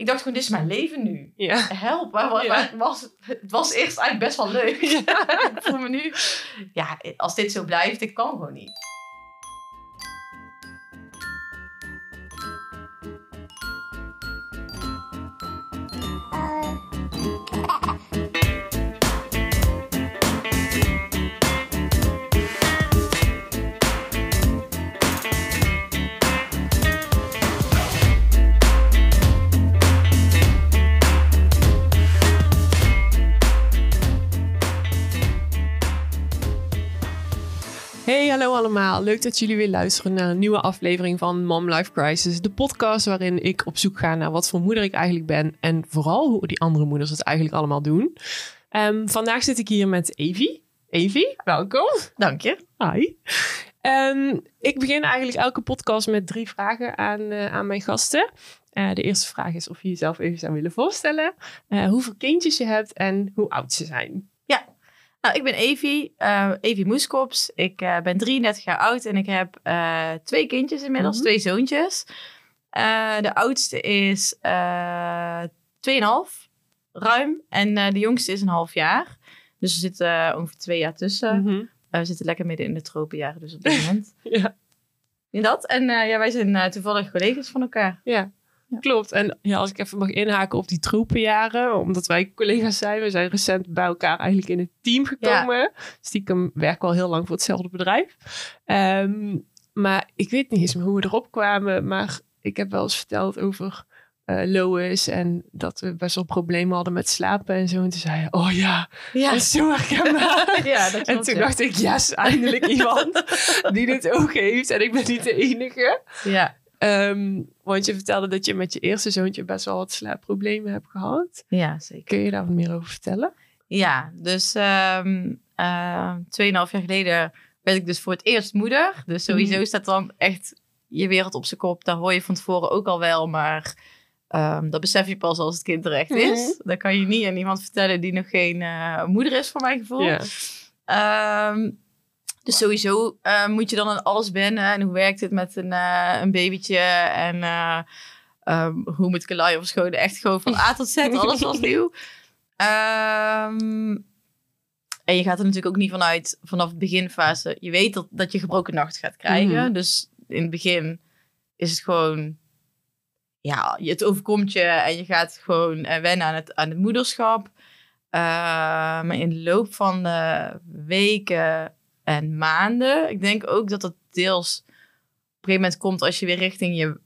ik dacht gewoon, dit is mijn leven nu. Ja. Help, Ja. waar- was, het was eerst eigenlijk best wel leuk. ik voel me nu, ja, als dit zo blijft, ik kan gewoon niet. Hallo allemaal. Leuk dat jullie weer luisteren naar een nieuwe aflevering van Mom Life Crisis. De podcast waarin ik op zoek ga naar wat voor moeder ik eigenlijk ben. En vooral hoe die andere moeders het eigenlijk allemaal doen. Ehm, vandaag zit ik hier met Evie. Evie, welkom. Dank je. Hi. Ehm, ik begin eigenlijk elke podcast met drie vragen aan, eh, aan mijn gasten. Eh, de eerste vraag is of je jezelf even zou willen voorstellen. Eh, hoeveel kindjes je hebt en hoe oud ze zijn. Nou, ik ben Evie, eh Evie Moeskops. Ik eh, ben 33 jaar oud en ik heb eh, twee kindjes inmiddels, Mhm. twee zoontjes. De oudste is eh 2,5, ruim. En de jongste is een half jaar. Dus er zitten ongeveer twee jaar tussen. Mhm. We zitten lekker midden in de tropenjaren, dus op dit moment. Ja. In dat. En ja, wij zijn toevallig collega's van elkaar. Ja, Ja. klopt. En ja, als ik even mag inhaken op die troepenjaren, omdat wij collega's zijn, we zijn recent bij elkaar eigenlijk in het team gekomen. Stiekem werken we al heel lang voor hetzelfde bedrijf. Ehm, maar ik weet niet eens meer hoe we erop kwamen, maar ik heb wel eens verteld over eh, Lois en dat we best wel problemen hadden met slapen en zo. En toen zei je, oh ja, Ja, dat is zo herkenbaar. ja dat En toen ja. dacht ik, yes, eindelijk iemand die dit ook heeft. En ik ben niet de enige. Ja, Ehm, want je vertelde dat je met je eerste zoontje best wel wat slaapproblemen hebt gehad. ja, zeker. Kun je daar wat meer over vertellen? Ja, dus ehm eh, 2,5 jaar geleden werd ik dus voor het eerst moeder. Dus sowieso Mhm. staat dan echt je wereld op zijn kop. Daar hoor je van tevoren ook al wel, maar dat besef je pas als het kind terecht is. Mhm. Dat kan je niet aan iemand vertellen die nog geen eh, moeder is, voor mijn gevoel. Dus sowieso eh, moet je dan aan alles wennen. En hoe werkt het met een, eh, een babytje? En eh, ehm, hoe moet ik een laai? Echt gewoon van A tot Z, alles was nieuw. Ehm, en je gaat er natuurlijk ook niet vanuit vanaf de beginfase. Je weet dat, dat je gebroken nacht gaat krijgen. Mhm. Dus in het begin is het gewoon... Ja, het overkomt je en je gaat gewoon wennen aan het, aan het moederschap. Eh, maar in de loop van de weken en maanden... Ik denk ook dat dat deels op een gegeven moment komt als je weer richting je...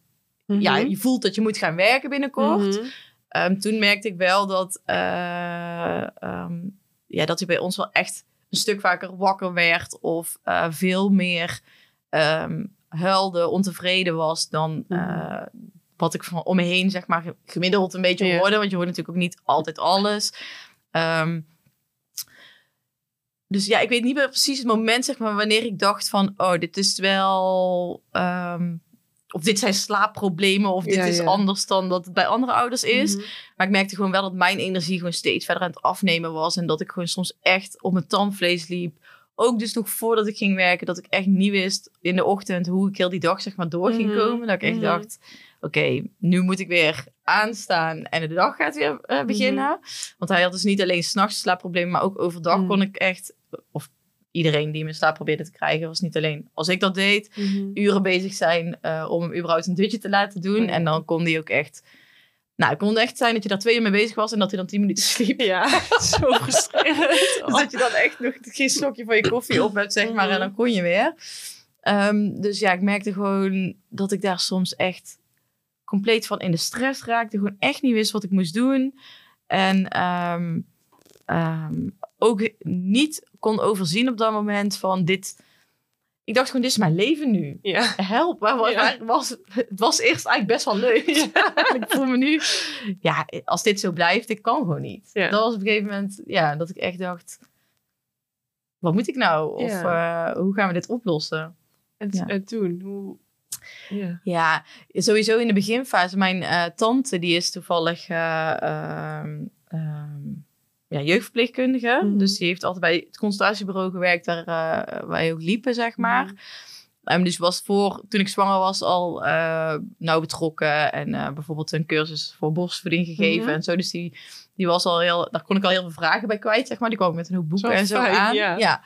Ja, je voelt dat je moet gaan werken binnenkort. Mhm. Ehm, toen merkte ik wel dat, ehm, ja, dat hij bij ons wel echt een stuk vaker wakker werd of eh, veel meer ehm, huilde, ontevreden was dan eh, wat ik van om me heen zeg maar gemiddeld een beetje Ja. hoorde. Want je hoort natuurlijk ook niet altijd alles. Dus ja, ik weet niet meer precies het moment zeg maar wanneer ik dacht van, oh, dit is wel... ehm, of dit zijn slaapproblemen, of dit Ja, is ja. anders dan dat het bij andere ouders is. Mhm. Maar ik merkte gewoon wel dat mijn energie gewoon steeds verder aan het afnemen was. En dat ik gewoon soms echt op mijn tandvlees liep. Ook dus nog voordat ik ging werken, dat ik echt niet wist in de ochtend hoe ik heel die dag zeg maar door ging Mhm. komen. Dat ik echt Mhm. dacht, oké, nu moet ik weer aanstaan en de dag gaat weer eh, beginnen. Want hij had dus niet alleen s'nachts slaapproblemen, maar ook overdag Mhm. kon ik echt, of iedereen die mijn slaap probeerde te krijgen, was niet alleen als ik dat deed, Mhm. uren bezig zijn eh, om hem überhaupt een dutje te laten doen. En dan kon hij ook echt... Nou, het kon echt zijn dat je daar twee uur mee bezig was en dat hij dan tien minuten sliep. Ja, zo frustrerend. Dus dat je dan echt nog geen slokje van je koffie op hebt, zeg maar. En dan kon je weer. Ehm, dus ja, ik merkte gewoon dat ik daar soms echt compleet van in de stress raakte. Gewoon echt niet wist wat ik moest doen. En ehm, ehm, ook niet kon overzien op dat moment van dit... Ik dacht gewoon, dit is mijn leven nu. Ja. Help, Ja. waar was, het was eerst eigenlijk best wel leuk. ik voel me nu, ja, als dit zo blijft, ik kan gewoon niet. Ja. Dat was op een gegeven moment, ja, dat ik echt dacht, wat moet ik nou? Of eh, hoe gaan we dit oplossen? En, en toen, hoe... Ja. Ja, sowieso in de beginfase. Mijn eh, tante, die is toevallig eh, ehm, ehm, ja, jeugdverpleegkundige. Mhm. Dus die heeft altijd bij het consultatiebureau gewerkt waar eh, wij ook liepen, zeg maar. Um, dus was voor, toen ik zwanger was, al uh, nauw betrokken. En uh, bijvoorbeeld een cursus voor borstvoeding gegeven Mhm. en zo. Dus die, die was al heel, daar kon ik al heel veel vragen bij kwijt, zeg maar. Die kwam ik met een hoop boeken Zo en zo fijn, aan. ja.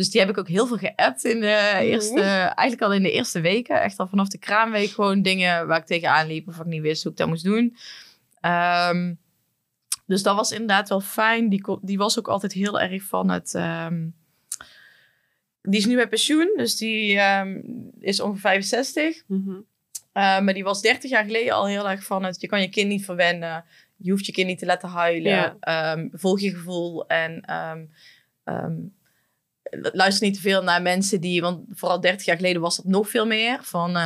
Dus die heb ik ook heel veel geappt in de eerste, eigenlijk al in de eerste weken. Echt al vanaf de kraamweek gewoon dingen waar ik tegenaan liep of ik niet wist hoe ik dat moest doen. Um, dus dat was inderdaad wel fijn. Die, die was ook altijd heel erg van het. Um, die is nu met pensioen, dus die um, is ongeveer 65. Mm -hmm. uh, maar die was 30 jaar geleden al heel erg van het. Je kan je kind niet verwennen. Je hoeft je kind niet te laten huilen. Ja. volg je gevoel en luister niet te veel naar mensen die. Want vooral 30 jaar geleden was dat nog veel meer. Van.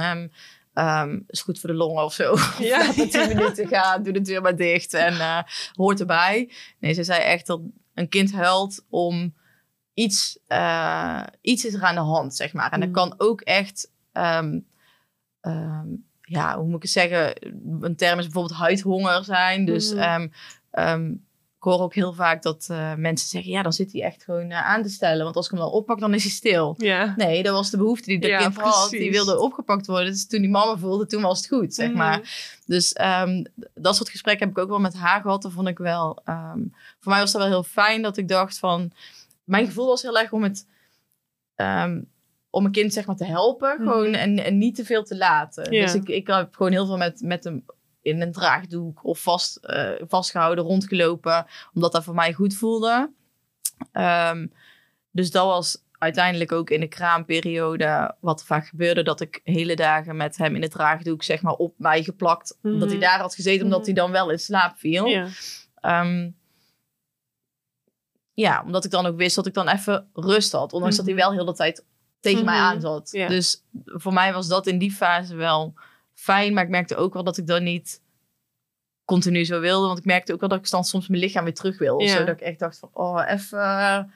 Um, is goed voor de longen of zo. Ja. Laat het 10 minuten gaan, doe de deur maar dicht en uh, hoort erbij. Nee, ze zei echt dat een kind huilt om iets, uh, iets is er aan de hand, zeg maar. En dat Mm. kan ook echt, um, um, ja, hoe moet ik het zeggen? Een term is bijvoorbeeld huidhonger zijn. Dus ik hoor ook heel vaak dat uh, mensen zeggen, ja, dan zit hij echt gewoon uh, aan te stellen. Want als ik hem dan oppak, dan is hij stil. Ja. Nee, dat was de behoefte die de Ja, kind had. Die wilde opgepakt worden. Dus toen die mama voelde, toen was het goed, zeg Mhm. maar. Dus um, dat soort gesprekken heb ik ook wel met haar gehad. Dat vond ik wel... Um, voor mij was dat wel heel fijn dat ik dacht van... Mijn gevoel was heel erg om het... Um, om een kind zeg maar te helpen. Mhm. Gewoon en, en niet te veel te laten. Dus ik, ik heb gewoon heel veel met, met hem in een draagdoek of vast, uh, vastgehouden, rondgelopen. Omdat dat voor mij goed voelde. Um, dus dat was uiteindelijk ook in de kraamperiode wat er vaak gebeurde. Dat ik hele dagen met hem in het draagdoek zeg maar op mij geplakt. Mhm. Dat hij daar had gezeten omdat hij dan wel in slaap viel. Ja. Um, ja, omdat ik dan ook wist dat ik dan even rust had. Ondanks dat hij wel heel de tijd tegen mij Mhm. aan zat. Ja. Dus voor mij was dat in die fase wel fijn. Maar ik merkte ook wel dat ik dan niet continu zo wilde. Want ik merkte ook wel dat ik dan soms mijn lichaam weer terug wil. Ja. Zodat ik echt dacht van, oh, even...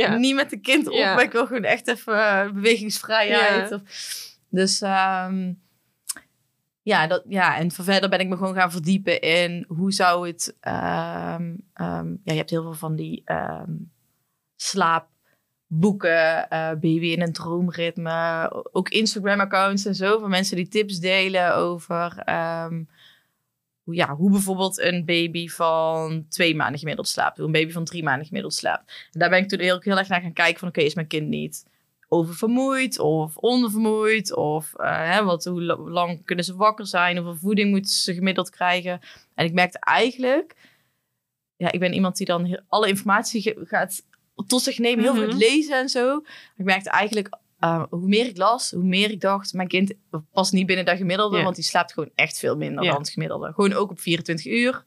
ja. Niet met de kind op, Ja. maar ik wil gewoon echt even uh, bewegingsvrijheid. Of, dus um, ja, dat, ja, en verder ben ik me gewoon gaan verdiepen in hoe zou het... Um, um, ja, je hebt heel veel van die slaapboeken, uh, baby in een droomritme. Ook Instagram-accounts en zo van mensen die tips delen over hoe, ja, hoe bijvoorbeeld een baby van twee maanden gemiddeld slaapt. Hoe een baby van drie maanden gemiddeld slaapt. En daar ben ik toen heel, heel erg naar gaan kijken van... oké, is mijn kind niet oververmoeid of ondervermoeid? Of uh, hè, wat, hoe lang kunnen ze wakker zijn? Hoeveel voeding moeten ze gemiddeld krijgen? En ik merkte eigenlijk... Ja, ik ben iemand die dan alle informatie gaat tot zich nemen. Heel veel Mhm. lezen en zo. Ik merkte eigenlijk... Uh, hoe meer ik las, hoe meer ik dacht... mijn kind past niet binnen dat gemiddelde... Want die slaapt gewoon echt veel minder dan het gemiddelde. Gewoon ook op 24 uur.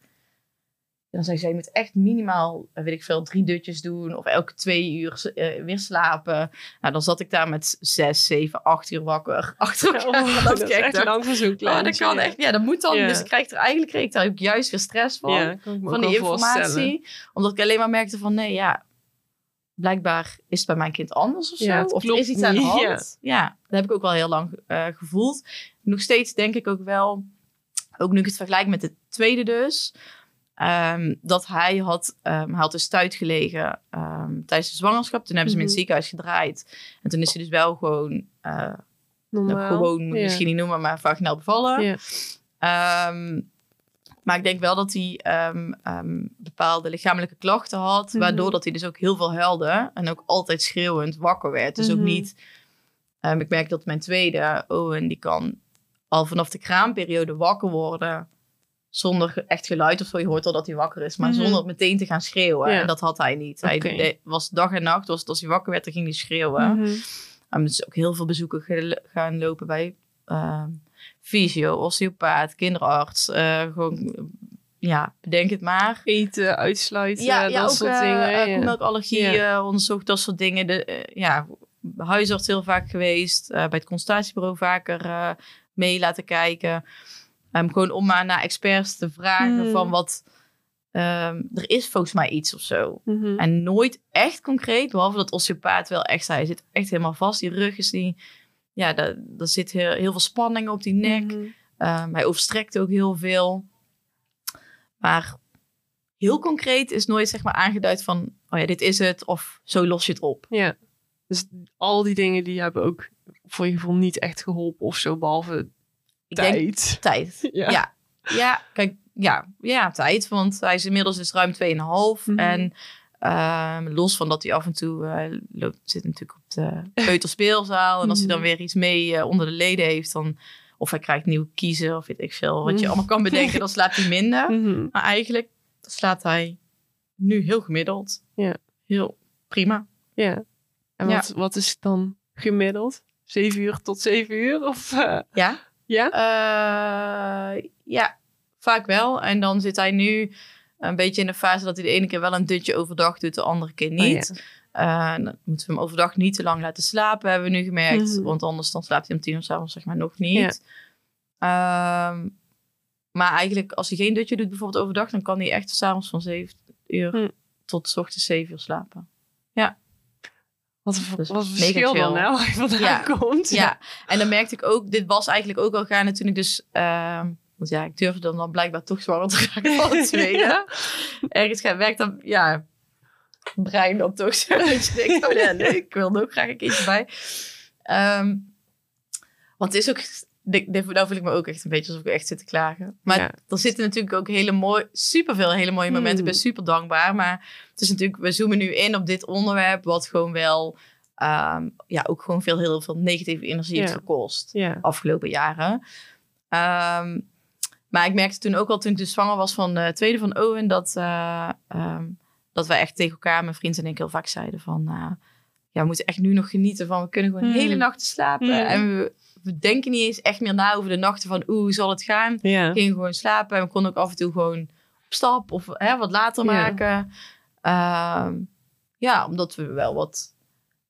En dan zei ze, je moet echt minimaal, eh, weet ik veel, drie dutjes doen. Of elke twee uur uh, weer slapen. Nou, dan zat ik daar met zes, zeven, acht uur wakker. Achter elkaar. Oh, dat is echt lang voor zo'n Oh, dat kan echt. Ja, dat moet dan. Dus ik krijg er eigenlijk kreeg ik daar ook juist weer stress van. Van die informatie. Omdat ik alleen maar merkte van, nee, ja... Blijkbaar is het bij mijn kind anders of zo. Ja, of er is iets aan de hand. Ja. dat heb ik ook wel heel lang uh, gevoeld. Nog steeds denk ik ook wel... Ook nu ik het vergelijk met de tweede dus... Um, dat hij had, um, hij had dus thuis gelegen um, tijdens de zwangerschap. Toen hebben ze hem in het Mhm. ziekenhuis gedraaid. En toen is hij dus wel gewoon, uh, Normaal. gewoon Ja. misschien niet noemen, maar vaginaal bevallen. Ja. Um, maar ik denk wel dat hij um, bepaalde lichamelijke klachten had. Mhm. Waardoor dat hij dus ook heel veel huilde. En ook altijd schreeuwend wakker werd. Dus ook Mhm. niet... um, ik merk dat mijn tweede, Owen, die kan al vanaf de kraamperiode wakker worden. Zonder echt geluid of zo. Je hoort al dat hij wakker is. Maar Mhm. zonder meteen te gaan schreeuwen. Ja. En dat had hij niet. Hij was dag en nacht. Was, als hij wakker werd, dan ging hij schreeuwen. Um, dus ook heel veel bezoeken gaan lopen bij ehm fysio, osteopaat, kinderarts. eh, gewoon, ja, bedenk het maar. Eten, uitsluiten, ja, dat ja, soort eh, dingen. eh, ja. eh, onderzocht, dat soort dingen. De, ja, huisarts heel vaak geweest. bij het consultatiebureau vaker mee laten kijken. Ehm, gewoon om maar naar experts te vragen Hmm. van wat... ehm, er is volgens mij iets of zo. Mhm. En nooit echt concreet, behalve dat osteopaat wel echt zei, hij zit echt helemaal vast. Die rug is die, ja, daar, daar zit heel, heel veel spanning op die nek. Mhm. Um, hij overstrekt ook heel veel. Maar heel concreet is nooit zeg maar aangeduid van, oh ja, dit is het, of zo los je het op. Ja. Dus al die dingen die hebben ook voor je gevoel niet echt geholpen of zo, behalve Ik denk tijd. tijd. Ja. Ja. ja. kijk, ja, ja, tijd. Want hij is inmiddels dus ruim 2,5. Mhm. En ehm, los van dat hij af en toe eh, loopt, zit natuurlijk op de peuterspeelzaal. En als hij dan Mhm. weer iets mee eh, onder de leden heeft, dan... Of hij krijgt nieuwe kiezen, of weet ik veel. Wat je Mhm. allemaal kan bedenken, dan slaapt hij minder. Mhm. Maar eigenlijk slaat hij nu heel gemiddeld. Ja. Heel prima. Ja. En Ja. wat, wat is dan gemiddeld? Zeven uur tot zeven uur? Of, eh, Ja? ja? Ja, vaak wel. En dan zit hij nu een beetje in de fase dat hij de ene keer wel een dutje overdag doet, de andere keer niet. Eh, dan moeten we hem overdag niet te lang laten slapen, hebben we nu gemerkt. Mhm. Want anders dan slaapt hij om tien uur s'avonds zeg maar nog niet. Ehm, maar eigenlijk als hij geen dutje doet bijvoorbeeld overdag, dan kan hij echt s'avonds van zeven uur Hm. tot 's ochtends zeven uur slapen. Wat Dus wat een mega verschil dan, je vandaan Ja. komt. Ja, en dan merkte ik ook, dit was eigenlijk ook al gaande toen ik dus, ehm, want ja, ik durfde dan, dan blijkbaar toch zwanger te raken van het tweede. Ja. Ergens gaat werkt dan, ja, brein dan toch zo. Dat je denkt, oh ja, nee, ik wil ook graag een keertje bij. Ehm, want het is ook, nou voel ik me ook echt een beetje alsof ik echt zit te klagen. Maar Ja. er zitten natuurlijk ook hele mooie, superveel hele mooie momenten. Ik ben Hmm. super dankbaar. Maar het is natuurlijk, we zoomen nu in op dit onderwerp, wat gewoon wel, ehm, ja, ook gewoon veel, heel veel negatieve energie heeft gekost Ja. afgelopen jaren. Ehm, maar ik merkte toen ook al, toen ik dus zwanger was van de tweede van Owen, dat, eh, ehm, dat wij echt tegen elkaar, mijn vriend en ik, heel vaak zeiden van, eh, ja, we moeten echt nu nog genieten van, we kunnen gewoon Hmm. hele nachten slapen. Hmm. En we, we denken niet eens echt meer na over de nachten van, oeh, hoe zal het gaan? Ja. We gingen gewoon slapen en we konden ook af en toe gewoon op stap of hè, wat later maken. Ehm, ja, omdat we wel wat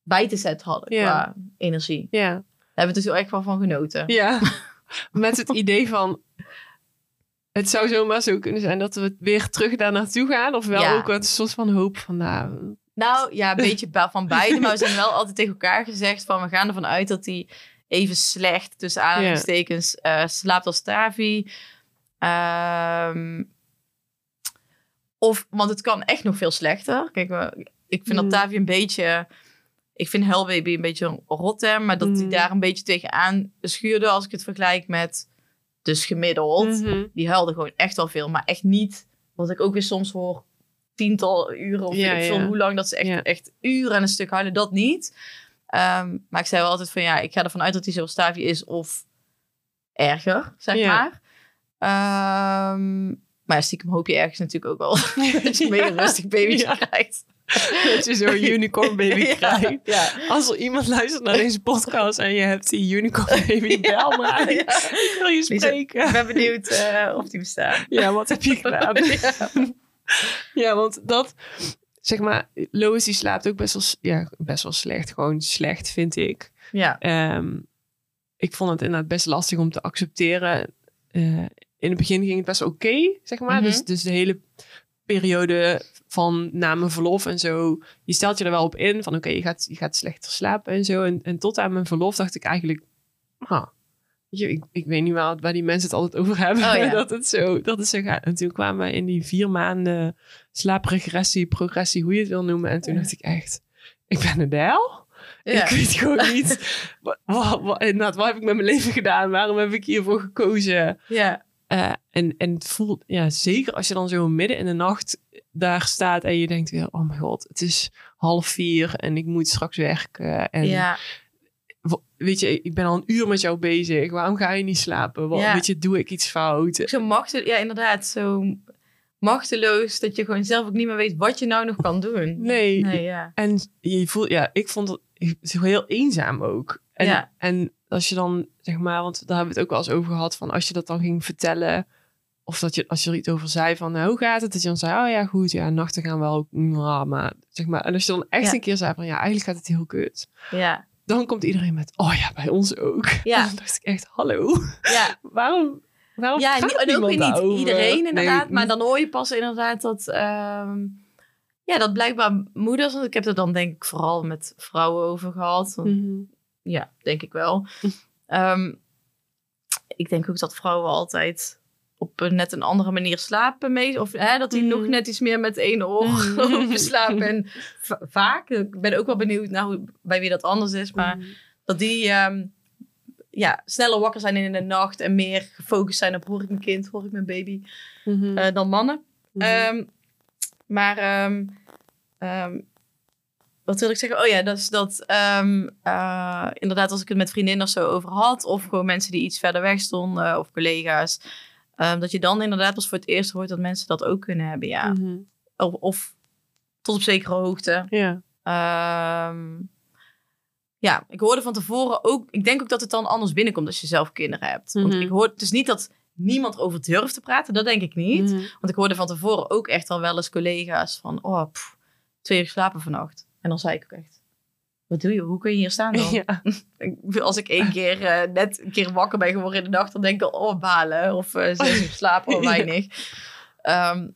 bij te zetten hadden qua energie. Daar Ja. hebben we dus heel erg wel van genoten. Ja. Met het idee van... Het zou zomaar zo kunnen zijn dat we weer terug daar naartoe gaan. Of wel Ja. ook wat een soort van hoop van... Nou, Nou ja, een beetje van beide. Maar we zijn wel altijd tegen elkaar gezegd van we gaan ervan uit dat hij even slecht, tussen aanhalingstekens, eh, slaapt als Tavi. Ehm, of, want het kan echt nog veel slechter. Kijk, ik vind Mm. dat Tavi een beetje... Ik vind Hellbaby een beetje een rotterm. Maar dat hij Mm. daar een beetje tegenaan schuurde als ik het vergelijk met dus gemiddeld. mhm. Die huilde gewoon echt wel veel. Maar echt niet, wat ik ook weer soms hoor, tiental uren of Ja, ik ja. hoe lang. Dat ze echt, Ja. echt uren aan een stuk huilen. Dat niet. Ehm, maar ik zei wel altijd van ja, ik ga ervan uit dat hij zoals Stavi is of erger, zeg maar. Ehm, maar stiekem hoop je ergens natuurlijk ook wel dat je een mega rustig babytje Ja. krijgt. Dat je zo'n unicorn baby Ja, krijgt. Ja. Als er iemand luistert naar deze podcast en je hebt die unicorn baby, bel. Ik wil je Lisa, Ik spreken. ben benieuwd eh, of die bestaan. Ja, wat heb je gedaan? Ja. Want dat, zeg maar, Lois die slaapt ook best wel, ja, best wel slecht. Gewoon slecht, vind ik. Ja. Ehm, ik vond het inderdaad best lastig om te accepteren. Eh, in het begin ging het best oké, zeg maar. Mhm. dus, dus de hele periode van na mijn verlof en zo. Je stelt je er wel op in van oké, je, gaat, je gaat slechter slapen en zo. En, en tot aan mijn verlof dacht ik eigenlijk... weet je, ik, ik weet niet waar, waar die mensen het altijd over hebben. Oh, ja. dat, het zo, dat het zo gaat. En toen kwamen we in die vier maanden slaapregressie, progressie, hoe je het wil noemen. En toen Ja. dacht ik echt, ik ben een del. Ja. Ik weet gewoon niet. wat, wat, wat, wat heb ik met mijn leven gedaan? Waarom heb ik hiervoor gekozen? Ja. Eh, en, en het voelt, ja, zeker als je dan zo midden in de nacht daar staat en je denkt weer, oh mijn god, het is half vier en ik moet straks werken. En ja. weet je, ik ben al een uur met jou bezig. Waarom ga je niet slapen? Wat, Ja. Weet je, doe ik iets fout? Zo machteloos, ja inderdaad, zo machteloos dat je gewoon zelf ook niet meer weet wat je nou nog kan doen. Nee. Nee, ja. En je voelt, ja, ik vond het zo heel eenzaam ook. En, Ja. en als je dan, zeg maar, want daar hebben we het ook wel eens over gehad, van als je dat dan ging vertellen, of dat je, als je er iets over zei van, nou, hoe gaat het? Dat je dan zei, oh ja, goed, ja, nachten gaan wel, maar, zeg maar. En als je dan echt Ja. een keer zei van, ja, eigenlijk gaat het heel kut. Ja. Dan komt iedereen met, oh ja, bij ons ook. Ja. En dan dacht ik echt, hallo, Ja, waarom, waarom ja en ook weer niet iedereen Nee, inderdaad. maar dan hoor je pas inderdaad dat... ehm, ja, dat blijkbaar moeders... Want ik heb er dan denk ik vooral met vrouwen over gehad. Want Mhm. Ja, denk ik wel. Ehm, ik denk ook dat vrouwen altijd op een net een andere manier slapen mee. Of hè, dat hij Mhm. nog net iets meer met één oor Mhm. slaapt. En va- vaak, ik ben ook wel benieuwd naar hoe, bij wie dat anders is. Maar dat die ehm, ja, sneller wakker zijn in de nacht. En meer gefocust zijn op hoor ik mijn kind, hoor ik mijn baby. Mhm. eh, dan mannen. Mhm. Ehm, maar ehm, wat wil ik zeggen? Oh ja, dat is dat ehm, eh, inderdaad als ik het met vriendinnen of zo over had, of gewoon mensen die iets verder weg stonden, of collega's, ehm, dat je dan inderdaad pas voor het eerst hoort dat mensen dat ook kunnen hebben, ja. Mhm. Of, of tot op zekere hoogte. Ja. Ehm, ja, ik hoorde van tevoren ook. Ik denk ook dat het dan anders binnenkomt als je zelf kinderen hebt. Want Mhm. ik hoor het is niet dat niemand over durft te praten. Dat denk ik niet. Mhm. Want ik hoorde van tevoren ook echt al wel eens collega's van... Oh, pff, twee uur slapen vannacht. En dan zei ik ook echt... Wat doe je? Hoe kun je hier staan dan? Ja. Als ik één keer eh, net een keer wakker ben geworden in de nacht... dan denk ik oh, balen. Of eh zes uur slapen, oh, Ja. weinig. Ehm,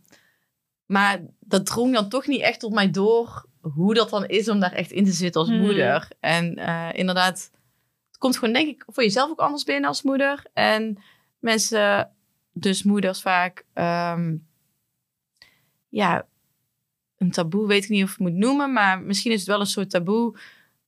maar dat drong dan toch niet echt tot mij door... hoe dat dan is om daar echt in te zitten als Hmm. moeder. En eh, inderdaad, het komt gewoon denk ik voor jezelf ook anders binnen als moeder. En mensen, dus moeders vaak... ehm, ja, een taboe weet ik niet of ik het moet noemen, maar misschien is het wel een soort taboe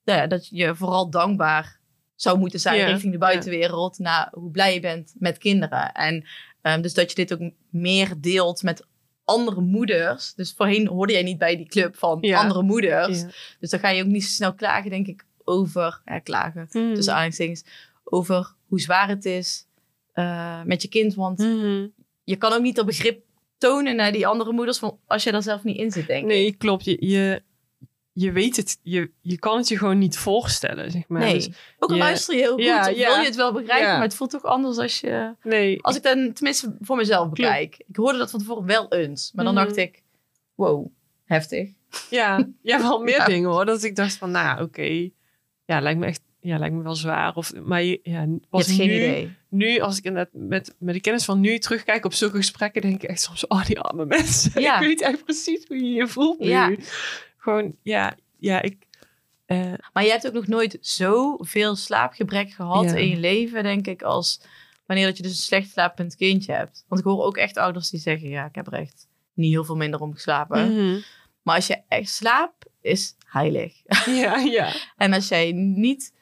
nou ja, dat je vooral dankbaar zou moeten zijn Ja, richting de buitenwereld naar hoe blij je bent met kinderen. En ehm, dus dat je dit ook meer deelt met andere moeders. Dus voorheen hoorde jij niet bij die club van andere moeders. Dus dan ga je ook niet zo snel klagen, denk ik, over, ja, klagen, Mhm. tussen aanhalingstekens, over hoe zwaar het is eh, met je kind. Want Mhm. je kan ook niet dat begrip tonen naar die andere moeders van als je daar zelf niet in zit, denk ik. Nee, klopt. Je, je, je weet het. Je, je kan het je gewoon niet voorstellen, zeg maar. Nee. Dus, ook al je- luister je heel goed, Ja, wil je het wel begrijpen, Ja. maar het voelt toch anders als je... nee. Als ik dan tenminste voor mezelf bekijk. Ik hoorde dat van tevoren wel eens, maar dan Mhm. dacht ik, wow, heftig. Ja, ja, wel meer dingen hoor. Dat ik dacht van, nou oké. Ja, lijkt me echt, ja, lijkt me wel zwaar. Of, maar je- ja, Je pas hebt geen idee. Nu, als ik inderdaad met, met de kennis van nu terugkijk op zulke gesprekken, denk ik echt soms, oh, die arme mensen. Ja. ik weet echt precies hoe je je voelt nu. Ja. Gewoon, ja, ja, ik... eh, Maar je hebt ook nog nooit zoveel slaapgebrek gehad Ja. in je leven, denk ik, als wanneer dat je dus een slecht slapend kindje hebt. Want ik hoor ook echt ouders die zeggen, ja, ik heb er echt niet heel veel minder om geslapen. mhm. Maar als je echt slaapt, is heilig. Ja, ja. En als jij niet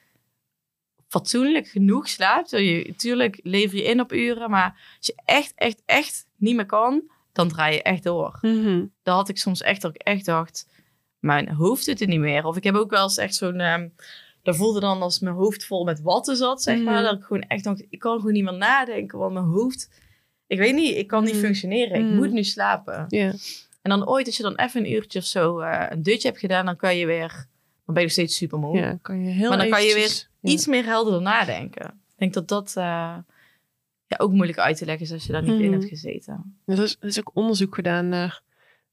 fatsoenlijk genoeg slaapt, je, natuurlijk lever je in op uren, maar als je echt, echt, echt niet meer kan, dan draai je echt door. Mhm. Dat had ik soms echt, dat ik echt dacht, mijn hoofd doet het niet meer. Of ik heb ook wel eens echt zo'n, dat voelde dan als mijn hoofd vol met watten zat, zeg maar. Mhm. Dat ik gewoon echt dacht, ik kan gewoon niet meer nadenken, want mijn hoofd, ik weet niet, ik kan niet Mhm. functioneren. Ik Mhm. moet nu slapen. En dan ooit, als je dan even een uurtje of zo eh, een dutje hebt gedaan, dan kan je weer, dan ben je nog steeds super moe. ja, kan je heel Maar dan kan je ja. Iets meer helderder nadenken. Ik denk dat dat eh, ja, ook moeilijk uit te leggen is als je daar niet in Mhm. hebt gezeten. Er is, er is ook onderzoek gedaan naar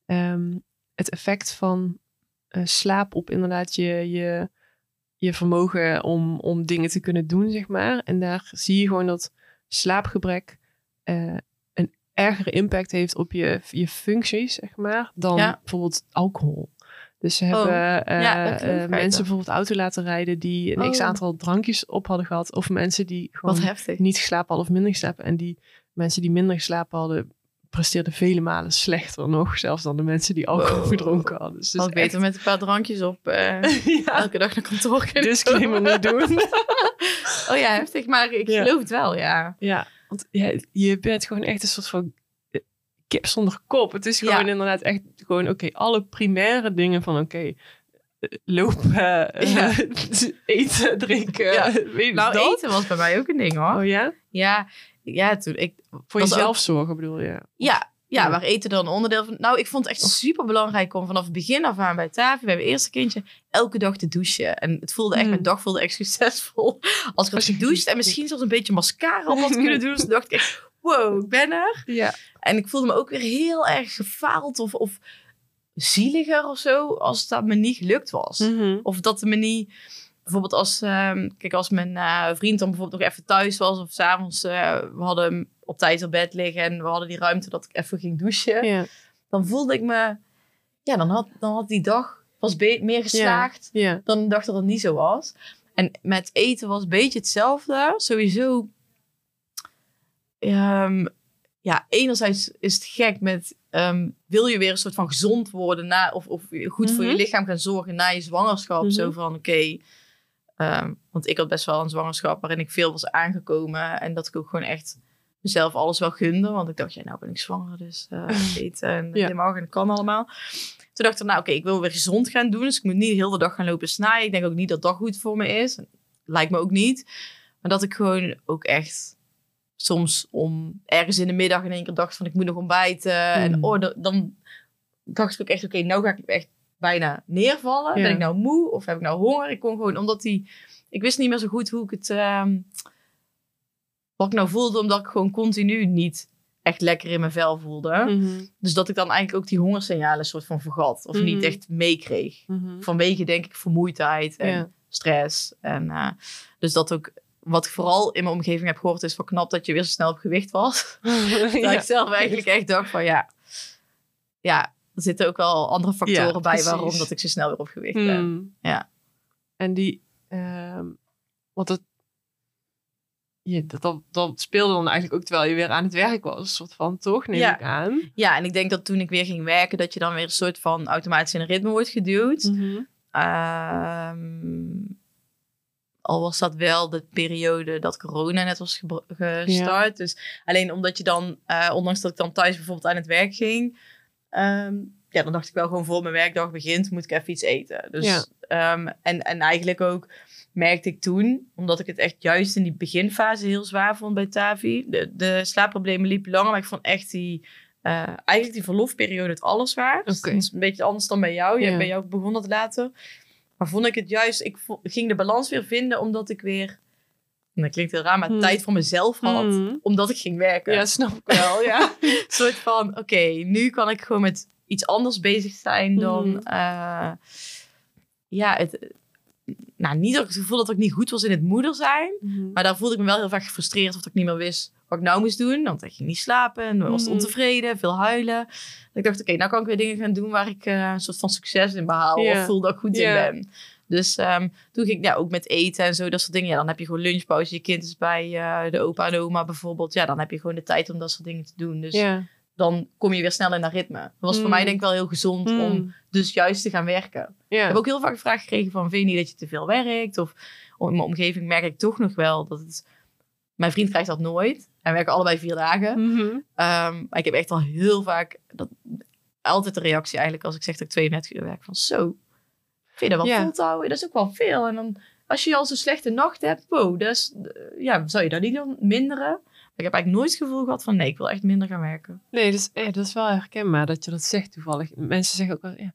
ehm, het effect van eh, slaap op inderdaad je, je, je vermogen om, om dingen te kunnen doen, zeg maar. En daar zie je gewoon dat slaapgebrek eh, een ergere impact heeft op je, je functies, zeg maar, dan Ja. bijvoorbeeld alcohol. Dus ze Oh, hebben eh, ja, dat eh, ik mensen bijvoorbeeld auto laten rijden die een x Oh. aantal drankjes op hadden gehad. Of mensen die gewoon Wat heftig. niet geslapen hadden of minder geslapen. En die mensen die minder geslapen hadden, presteerden vele malen slechter nog. Zelfs dan de mensen die alcohol Wow. gedronken hadden. Dus het Had is ik beter met een paar drankjes op eh, ja, elke dag naar kantoor kunnen disclaimer niet doen. Oh ja, heftig. Maar ik Ja. geloof het wel, ja. ja, want ja, je bent gewoon echt een soort van eh, kip zonder kop. Het is gewoon Ja. inderdaad echt gewoon, oké, alle primaire dingen van, oké, eh, lopen, eh, Ja. eten, drinken, Ja. weet je Nou, dat? eten was bij mij ook een ding, hoor. Oh ja? Ja, ja, toen ik... Voor jezelf zorgen bedoel je? Ja, ja, Ja. waar eten dan onderdeel van... Nou, ik vond het echt super belangrijk om vanaf het begin af aan bij Tavi, bij mijn eerste kindje, elke dag te douchen. En het voelde echt, Mm. mijn dag voelde echt succesvol. Als ik had gedoucht en misschien zelfs een beetje mascara op had kunnen doen. Dus dacht ik wow, ik ben er. Ja. En ik voelde me ook weer heel erg gefaald of, of zieliger of zo, als dat me niet gelukt was. Mhm. Of dat me niet... Bijvoorbeeld als, ehm, kijk, als mijn eh, vriend dan bijvoorbeeld nog even thuis was of s'avonds, eh we hadden hem op tijd op bed liggen en we hadden die ruimte dat ik even ging douchen. Ja. Dan voelde ik me, ja, dan had, dan had die dag was meer geslaagd Ja. dan de dag dat het niet zo was. En met eten was een beetje hetzelfde. Sowieso, ehm, ja, enerzijds is het gek met, ehm, wil je weer een soort van gezond worden na, of, of goed voor je Mhm. lichaam gaan zorgen na je zwangerschap. Mhm. Zo van, oké, ehm, want ik had best wel een zwangerschap waarin ik veel was aangekomen en dat ik ook gewoon echt mezelf alles wel gunde. Want ik dacht, ja, nou ben ik zwanger, dus eh, eten en Ja. helemaal en dat kan allemaal. Toen dacht ik, nou oké, ik wil weer gezond gaan doen. Dus ik moet niet de hele dag gaan lopen snijden. Ik denk ook niet dat dat goed voor me is. Lijkt me ook niet. Maar dat ik gewoon ook echt soms om ergens in de middag in één keer dacht van ik moet nog ontbijten. En Hmm. oh, dan, dacht ik ook echt, oké, nou ga ik echt bijna neervallen. Ja. Ben ik nou moe of heb ik nou honger? Ik kon gewoon, omdat die, ik wist niet meer zo goed hoe ik het, ehm, wat ik nou voelde, omdat ik gewoon continu niet echt lekker in mijn vel voelde. Mhm. Dus dat ik dan eigenlijk ook die hongersignalen soort van vergat. Of Mhm. niet echt meekreeg. Mhm. Vanwege, denk ik, vermoeidheid en Ja. stress. En uh, dus dat ook, wat ik vooral in mijn omgeving heb gehoord, is van knap dat je weer zo snel op gewicht was. Dat ja. ik zelf eigenlijk echt dacht van ja, ja, er zitten ook wel andere factoren Ja, bij precies. waarom dat ik zo snel weer op gewicht ben. Hmm. Ja. En die, ehm want dat, ja, dat, dat, dat speelde dan eigenlijk ook terwijl je weer aan het werk was, een soort van, toch? Neem Ja. ik aan. Ja, en ik denk dat toen ik weer ging werken, dat je dan weer een soort van automatisch in een ritme wordt geduwd. Ehm, al was dat wel de periode dat corona net was gestart. Dus alleen omdat je dan, eh, ondanks dat ik dan thuis bijvoorbeeld aan het werk ging, ehm, ja, dan dacht ik wel gewoon voor mijn werkdag begint, moet ik even iets eten. Dus, Ja. ehm, en, en eigenlijk ook merkte ik toen, omdat ik het echt juist in die beginfase heel zwaar vond bij Tavi. De, de slaapproblemen liepen langer, maar ik vond echt die, eh, eigenlijk die verlofperiode het allerzwaarst. Oké. Dat is een beetje anders dan bij jou. Jij, Ja. Bij jou begon dat later. Maar vond ik het juist, ik ging de balans weer vinden omdat ik weer, en dat klinkt heel raar, maar Hmm. tijd voor mezelf had. Mhm. Omdat ik ging werken. Ja, snap ik wel, ja. Een soort van, oké, nu kan ik gewoon met iets anders bezig zijn dan... Mhm. eh, ja, het, nou, niet dat ik het gevoel dat ik niet goed was in het moeder zijn. Mhm. Maar daar voelde ik me wel heel vaak gefrustreerd of dat ik niet meer wist wat ik nou moest doen. Want ik ging niet slapen en was Mhm. ontevreden, veel huilen. Dat ik dacht, oké, nou kan ik weer dingen gaan doen waar ik eh, een soort van succes in behaal. Of voel dat ik goed in ben. Dus ehm, toen ging ik ja, ook met eten en zo, dat soort dingen. Ja, dan heb je gewoon lunchpauze. Je kind is bij eh, de opa en de oma bijvoorbeeld. Ja, dan heb je gewoon de tijd om dat soort dingen te doen. Dus. Dan kom je weer snel in dat ritme. Dat was voor Mm. mij denk ik wel heel gezond om Mm. dus juist te gaan werken. Ik heb ook heel vaak de vraag gekregen van, vind je niet dat je te veel werkt? Of in mijn omgeving merk ik toch nog wel dat het... Mijn vriend krijgt dat nooit. En we werken allebei vier dagen. Mhm. Ehm, maar ik heb echt al heel vaak... Dat, altijd de reactie eigenlijk als ik zeg dat ik 32 uur werk. Van zo, vind je dat wel te houden? Dat is ook wel veel. En dan als je al zo'n slechte nacht hebt, wow, dat is, ja, zou je dat niet dan minderen? Ik heb eigenlijk nooit het gevoel gehad van nee, ik wil echt minder gaan werken. Nee, dat is, ja, dat is wel herkenbaar dat je dat zegt toevallig. Mensen zeggen ook wel, ja,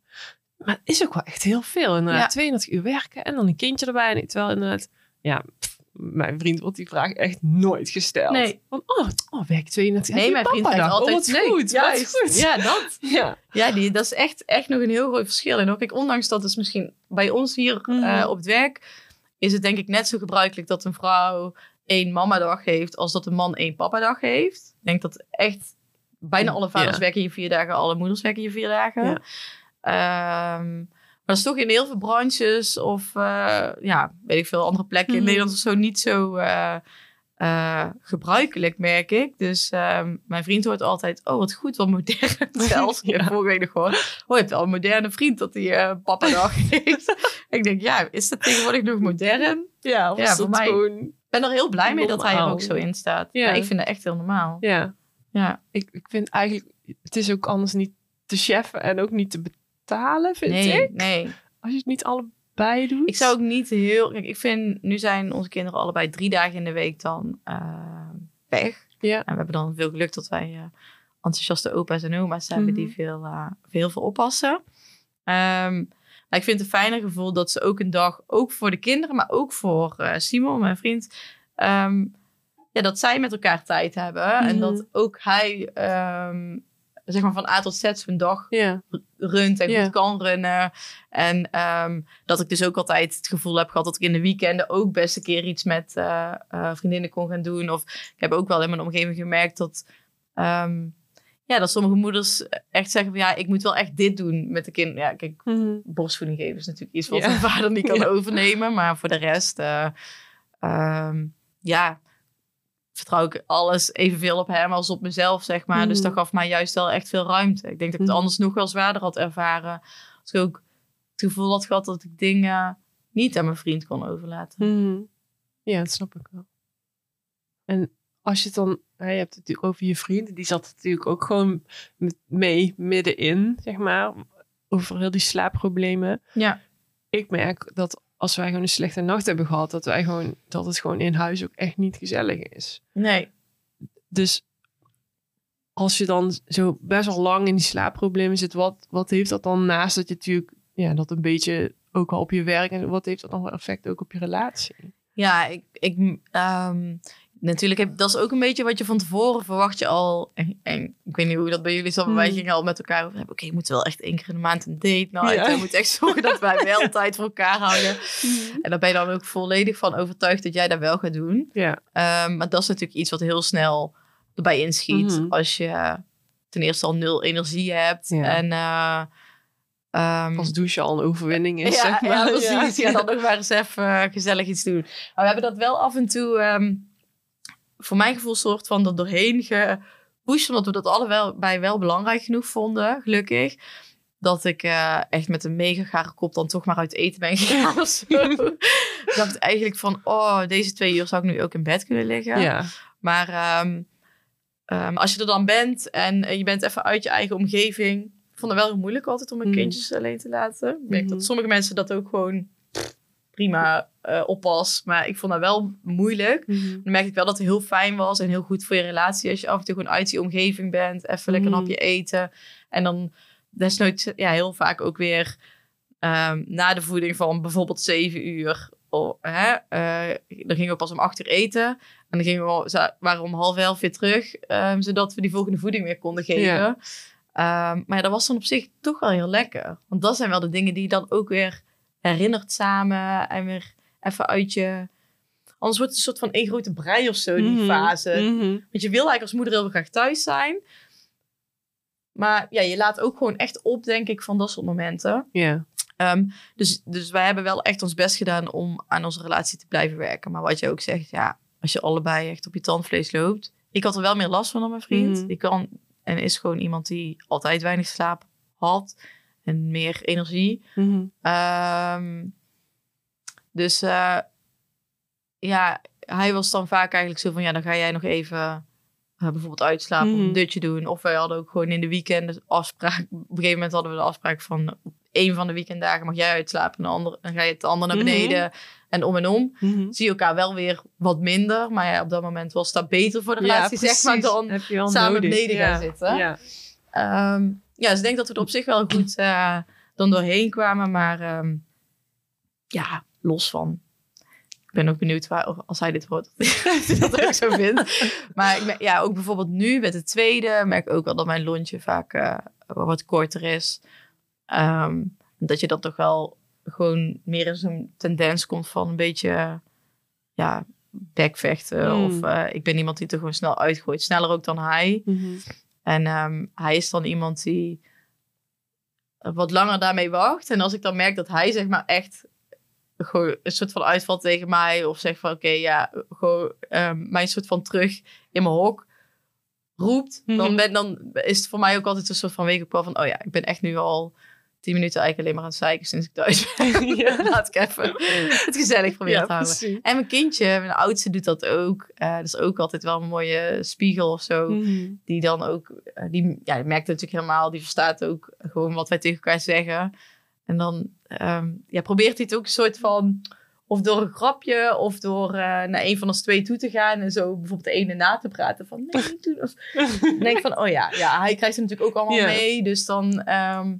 maar het is ook wel echt heel veel. Inderdaad, Ja. 32 uur werken en dan een kindje erbij. En terwijl inderdaad, ja, pff, mijn vriend wordt die vraag echt nooit gesteld. Nee. Van, oh, oh werk 32 Nee, Heb je mijn vriend papadag? altijd Oh, nee, goed, juist. goed. Ja, dat. Ja. Ja, die, dat is echt, echt nog een heel groot verschil. En ook ik, ondanks dat is misschien bij ons hier Mhm. eh, op het werk, is het denk ik net zo gebruikelijk dat een vrouw één mamadag heeft als dat een man één papadag heeft. Ik denk dat echt bijna alle vaders Ja. werken hier vier dagen, alle moeders werken hier vier dagen. Ja. Ehm, maar dat is toch in heel veel branches of eh, ja, weet ik veel, andere plekken in Mhm. Nederland of zo niet zo eh, eh, gebruikelijk, merk ik. Dus ehm, mijn vriend hoort altijd, oh wat goed, wat modern zelfs. Ik Ja. vorige week nog gehoord, oh je hebt wel een moderne vriend dat hij papa dag heeft. ik denk, ja, is dat tegenwoordig nog modern? Ja, of Ja, is dat mij- gewoon... Ik ben er heel blij mee dat hij er ook zo in staat. Ja. Ja. ik vind het echt heel normaal. Ja, Ja. ik, ik vind eigenlijk, het is ook anders niet te cheffen en ook niet te betalen, vind Nee, ik. nee. Als je het niet allebei doet. Ik zou ook niet heel... Kijk, ik vind... Nu zijn onze kinderen allebei drie dagen in de week dan eh, weg. Ja. En we hebben dan veel geluk dat wij eh, enthousiaste opa's en oma's hebben Mhm. die veel, eh, veel oppassen. Ehm, maar ik vind het een fijner gevoel dat ze ook een dag, ook voor de kinderen, maar ook voor eh, Simon, mijn vriend, ehm, ja, dat zij met elkaar tijd hebben. En Mhm. dat ook hij, ehm, zeg maar van A tot Z zijn dag runt en goed kan runnen. En ehm, dat ik dus ook altijd het gevoel heb gehad dat ik in de weekenden ook best een keer iets met eh, eh, vriendinnen kon gaan doen. Of ik heb ook wel in mijn omgeving gemerkt dat, ja, dat sommige moeders echt zeggen van ja, ik moet wel echt dit doen met de kinderen. Ja, kijk, Mhm. borstvoeding geven is natuurlijk iets wat Ja. een vader niet kan Ja. overnemen. Maar voor de rest, eh, ehm, ja, vertrouw ik alles evenveel op hem als op mezelf, zeg maar. Dus Mhm. dat gaf mij juist wel echt veel ruimte. Ik denk dat ik het Mhm. anders nog wel zwaarder had ervaren. Als ik ook het gevoel had gehad dat ik dingen niet aan mijn vriend kon overlaten. Ja, dat snap ik wel. En als je het dan, je hebt het natuurlijk over je vriend, die zat natuurlijk ook gewoon mee middenin, zeg maar, over heel die slaapproblemen. Ja. Ik merk dat als wij gewoon een slechte nacht hebben gehad, dat wij gewoon, dat het gewoon in huis ook echt niet gezellig is. Nee. Dus als je dan zo best wel lang in die slaapproblemen zit, wat, wat heeft dat dan naast dat je natuurlijk, ja, dat een beetje ook al op je werk en wat heeft dat dan voor effect ook op je relatie? Ja, ik, ik ehm, natuurlijk heb dat is ook een beetje wat je van tevoren verwacht je al. En, en ik weet niet hoe dat bij jullie is, maar wij Hmm. gingen al met elkaar over hebben. Oké, je moet wel echt één keer in de maand een date nou Ja. We moeten echt zorgen dat wij wel tijd voor elkaar houden. En daar ben je dan ook volledig van overtuigd dat jij dat wel gaat doen. Ja. Ehm, maar dat is natuurlijk iets wat heel snel erbij inschiet. Mhm. Als je ten eerste al nul energie hebt. Ja. En eh, ehm, Als douche al een overwinning is, ja, zeg maar. ja, precies. Ja, dan nog maar eens even eh, gezellig iets doen. Maar we hebben dat wel af en toe, ehm, voor mijn gevoel, soort van er doorheen gepusht. Omdat we dat allebei wel belangrijk genoeg vonden, gelukkig. Dat ik eh, echt met een mega gare kop dan toch maar uit eten ben gegaan of zo. ik dacht eigenlijk van, oh, deze twee uur zou ik nu ook in bed kunnen liggen. Ja. Maar ehm, ehm, als je er dan bent en eh, je bent even uit je eigen omgeving. Ik vond het wel heel moeilijk altijd om mijn Mhm. kindjes alleen te laten. Ik merk dat sommige mensen dat ook gewoon prima eh oppas. Maar ik vond dat wel moeilijk. Dan merk ik wel dat het heel fijn was en heel goed voor je relatie. Als je af en toe gewoon uit die omgeving bent. Even lekker een Mhm. hapje eten. En dan desnoods ja, heel vaak ook weer ehm, na de voeding van bijvoorbeeld zeven uur. Oh, hè, eh, dan gingen we pas om acht uur eten. En dan gingen we, waren we om half elf weer terug. ehm, zodat we die volgende voeding weer konden geven. Ja. Ehm, maar ja, dat was dan op zich toch wel heel lekker. Want dat zijn wel de dingen die je dan ook weer herinnert samen. En weer even uit je... Anders wordt het een soort van één grote brei of zo, die Mhm. fase. Mhm. Want je wil eigenlijk als moeder heel graag thuis zijn. Maar ja, je laat ook gewoon echt op, denk ik, van dat soort momenten. Ja. Ehm, dus, dus wij hebben wel echt ons best gedaan om aan onze relatie te blijven werken. Maar wat je ook zegt, ja, als je allebei echt op je tandvlees loopt. Ik had er wel meer last van dan mijn vriend. Mhm. Die kan en is gewoon iemand die altijd weinig slaap had. En meer energie. Mhm. Ehm, dus eh, ja, hij was dan vaak eigenlijk zo van, ja, dan ga jij nog even eh, bijvoorbeeld uitslapen of Mhm. een dutje doen. Of wij hadden ook gewoon in de weekenden afspraak. Op een gegeven moment hadden we de afspraak van, op één van de weekenddagen mag jij uitslapen. En de andere, dan ga je het ander naar Mhm. beneden en om en om. Mhm. Zie je elkaar wel weer wat minder. Maar ja, op dat moment was dat beter voor de Ja, relatie, zeg maar, dan samen nodig. beneden gaan Ja. zitten. Ja. Ehm, ja, dus ik denk dat we er op zich wel goed eh, dan doorheen kwamen. Maar ehm, ja, los van. Ik ben ook benieuwd waar, als hij dit hoort, of hij dat ook zo vindt. Maar ik merk- ja, ook bijvoorbeeld nu met het tweede merk ik ook wel dat mijn lontje vaak eh, wat korter is. Ehm, dat je dan toch wel gewoon meer in zo'n tendens komt van een beetje ja, bekvechten. Mm. Of eh, ik ben iemand die er gewoon snel uitgooit. Sneller ook dan hij. Mhm. En ehm, hij is dan iemand die wat langer daarmee wacht. En als ik dan merk dat hij zeg maar echt gewoon een soort van uitvalt tegen mij. Of zegt van oké, ja, gewoon ehm mijn soort van terug in mijn hok roept. Mhm. dan, ben, dan is het voor mij ook altijd een soort van week van oh ja, ik ben echt nu al tien minuten eigenlijk alleen maar aan het zeiken sinds ik thuis ben. Ja. Laat ik even het gezellig proberen Ja, te houden. precies. En mijn kindje, mijn oudste doet dat ook. Eh, dat is ook altijd wel een mooie spiegel of zo Mhm. die dan ook, eh, die, ja, die merkt het natuurlijk helemaal, die verstaat ook gewoon wat wij tegen elkaar zeggen. En dan ehm, ja, probeert hij het ook een soort van, of door een grapje, of door eh, naar een van ons twee toe te gaan en zo bijvoorbeeld de ene na te praten van, nee, niet doen. Of, dan denk ik van, oh ja, ja, hij krijgt het natuurlijk ook allemaal mee, dus dan ehm,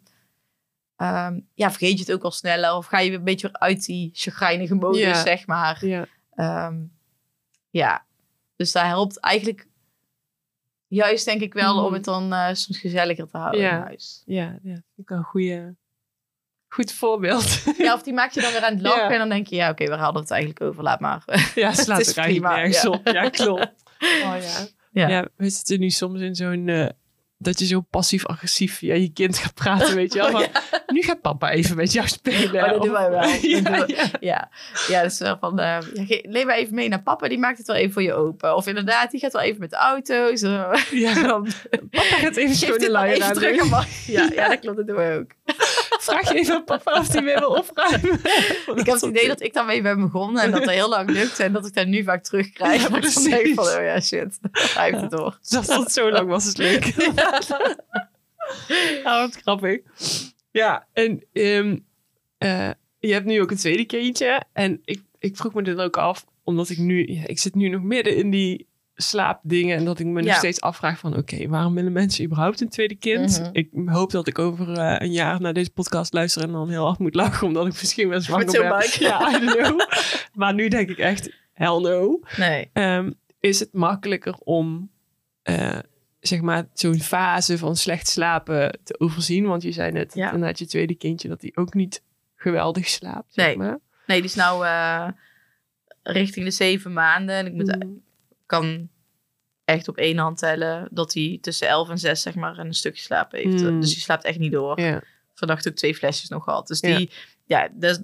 ehm, ja, vergeet je het ook al sneller, of ga je weer een beetje uit die chagrijnige modus, Ja. zeg maar. Ja. Ehm, ja, dus dat helpt eigenlijk juist denk ik wel om het dan eh, soms gezelliger te houden Ja. in huis. Ja, ja. ik een goede, goed voorbeeld. Ja, of die maakt je dan weer aan het lachen en dan denk je, ja oké, we hadden het eigenlijk over, laat maar. Ja, slaat ook eigenlijk nergens ja. op. Ja, klopt. Oh ja. Ja. Ja. we zitten nu soms in zo'n... eh, dat je zo passief-agressief via je kind gaat praten, weet je wel. Oh, Nu gaat papa even met jou spelen. Oh, dat doen wij wel. Ja, ja. Ja, ja dat is wel van, neem maar even mee naar papa, die maakt het wel even voor je open. Of inderdaad, die gaat wel even met de auto. Zo. Ja, dan papa gaat even schone luier aan terug Ja, ja, dat klopt, dat doen we ook. Vraag je even aan papa of hij weer wil opruimen. Ik heb het idee dat ik daarmee ben begonnen en dat dat heel lang lukt en dat ik daar nu vaak terugkrijg. Ja, Maar ik denk van, oh ja, shit, hij heeft het door. Dat tot zo lang was het leuk. Ah, wat grappig. Ja, en ehm, eh, je hebt nu ook een tweede kindje. En ik, ik vroeg me dit ook af, omdat ik nu... Ja, ik zit nu nog midden in die slaapdingen. En dat ik me nog Ja. steeds afvraag van... Oké, waarom willen mensen überhaupt een tweede kind? Mhm. Ik hoop dat ik over eh, een jaar naar deze podcast luister... en dan heel hard moet lachen, omdat ik misschien wel zwanger ben. buik. Ja, I don't know. maar nu denk ik echt, hell no. Nee. Ehm, is het makkelijker om eh, zeg maar zo'n fase van slecht slapen te overzien? Want je zei net Ja. inderdaad je tweede kindje dat hij ook niet geweldig slaapt. Zeg Nee. maar. Nee, die is nou eh, richting de zeven maanden en ik moet, Mm. kan echt op één hand tellen dat hij tussen elf en zes zeg maar een stukje slaap heeft. Mm. Dus die slaapt echt niet door. Ja. Vannacht ook twee flesjes nog gehad. Dus die, ja, dat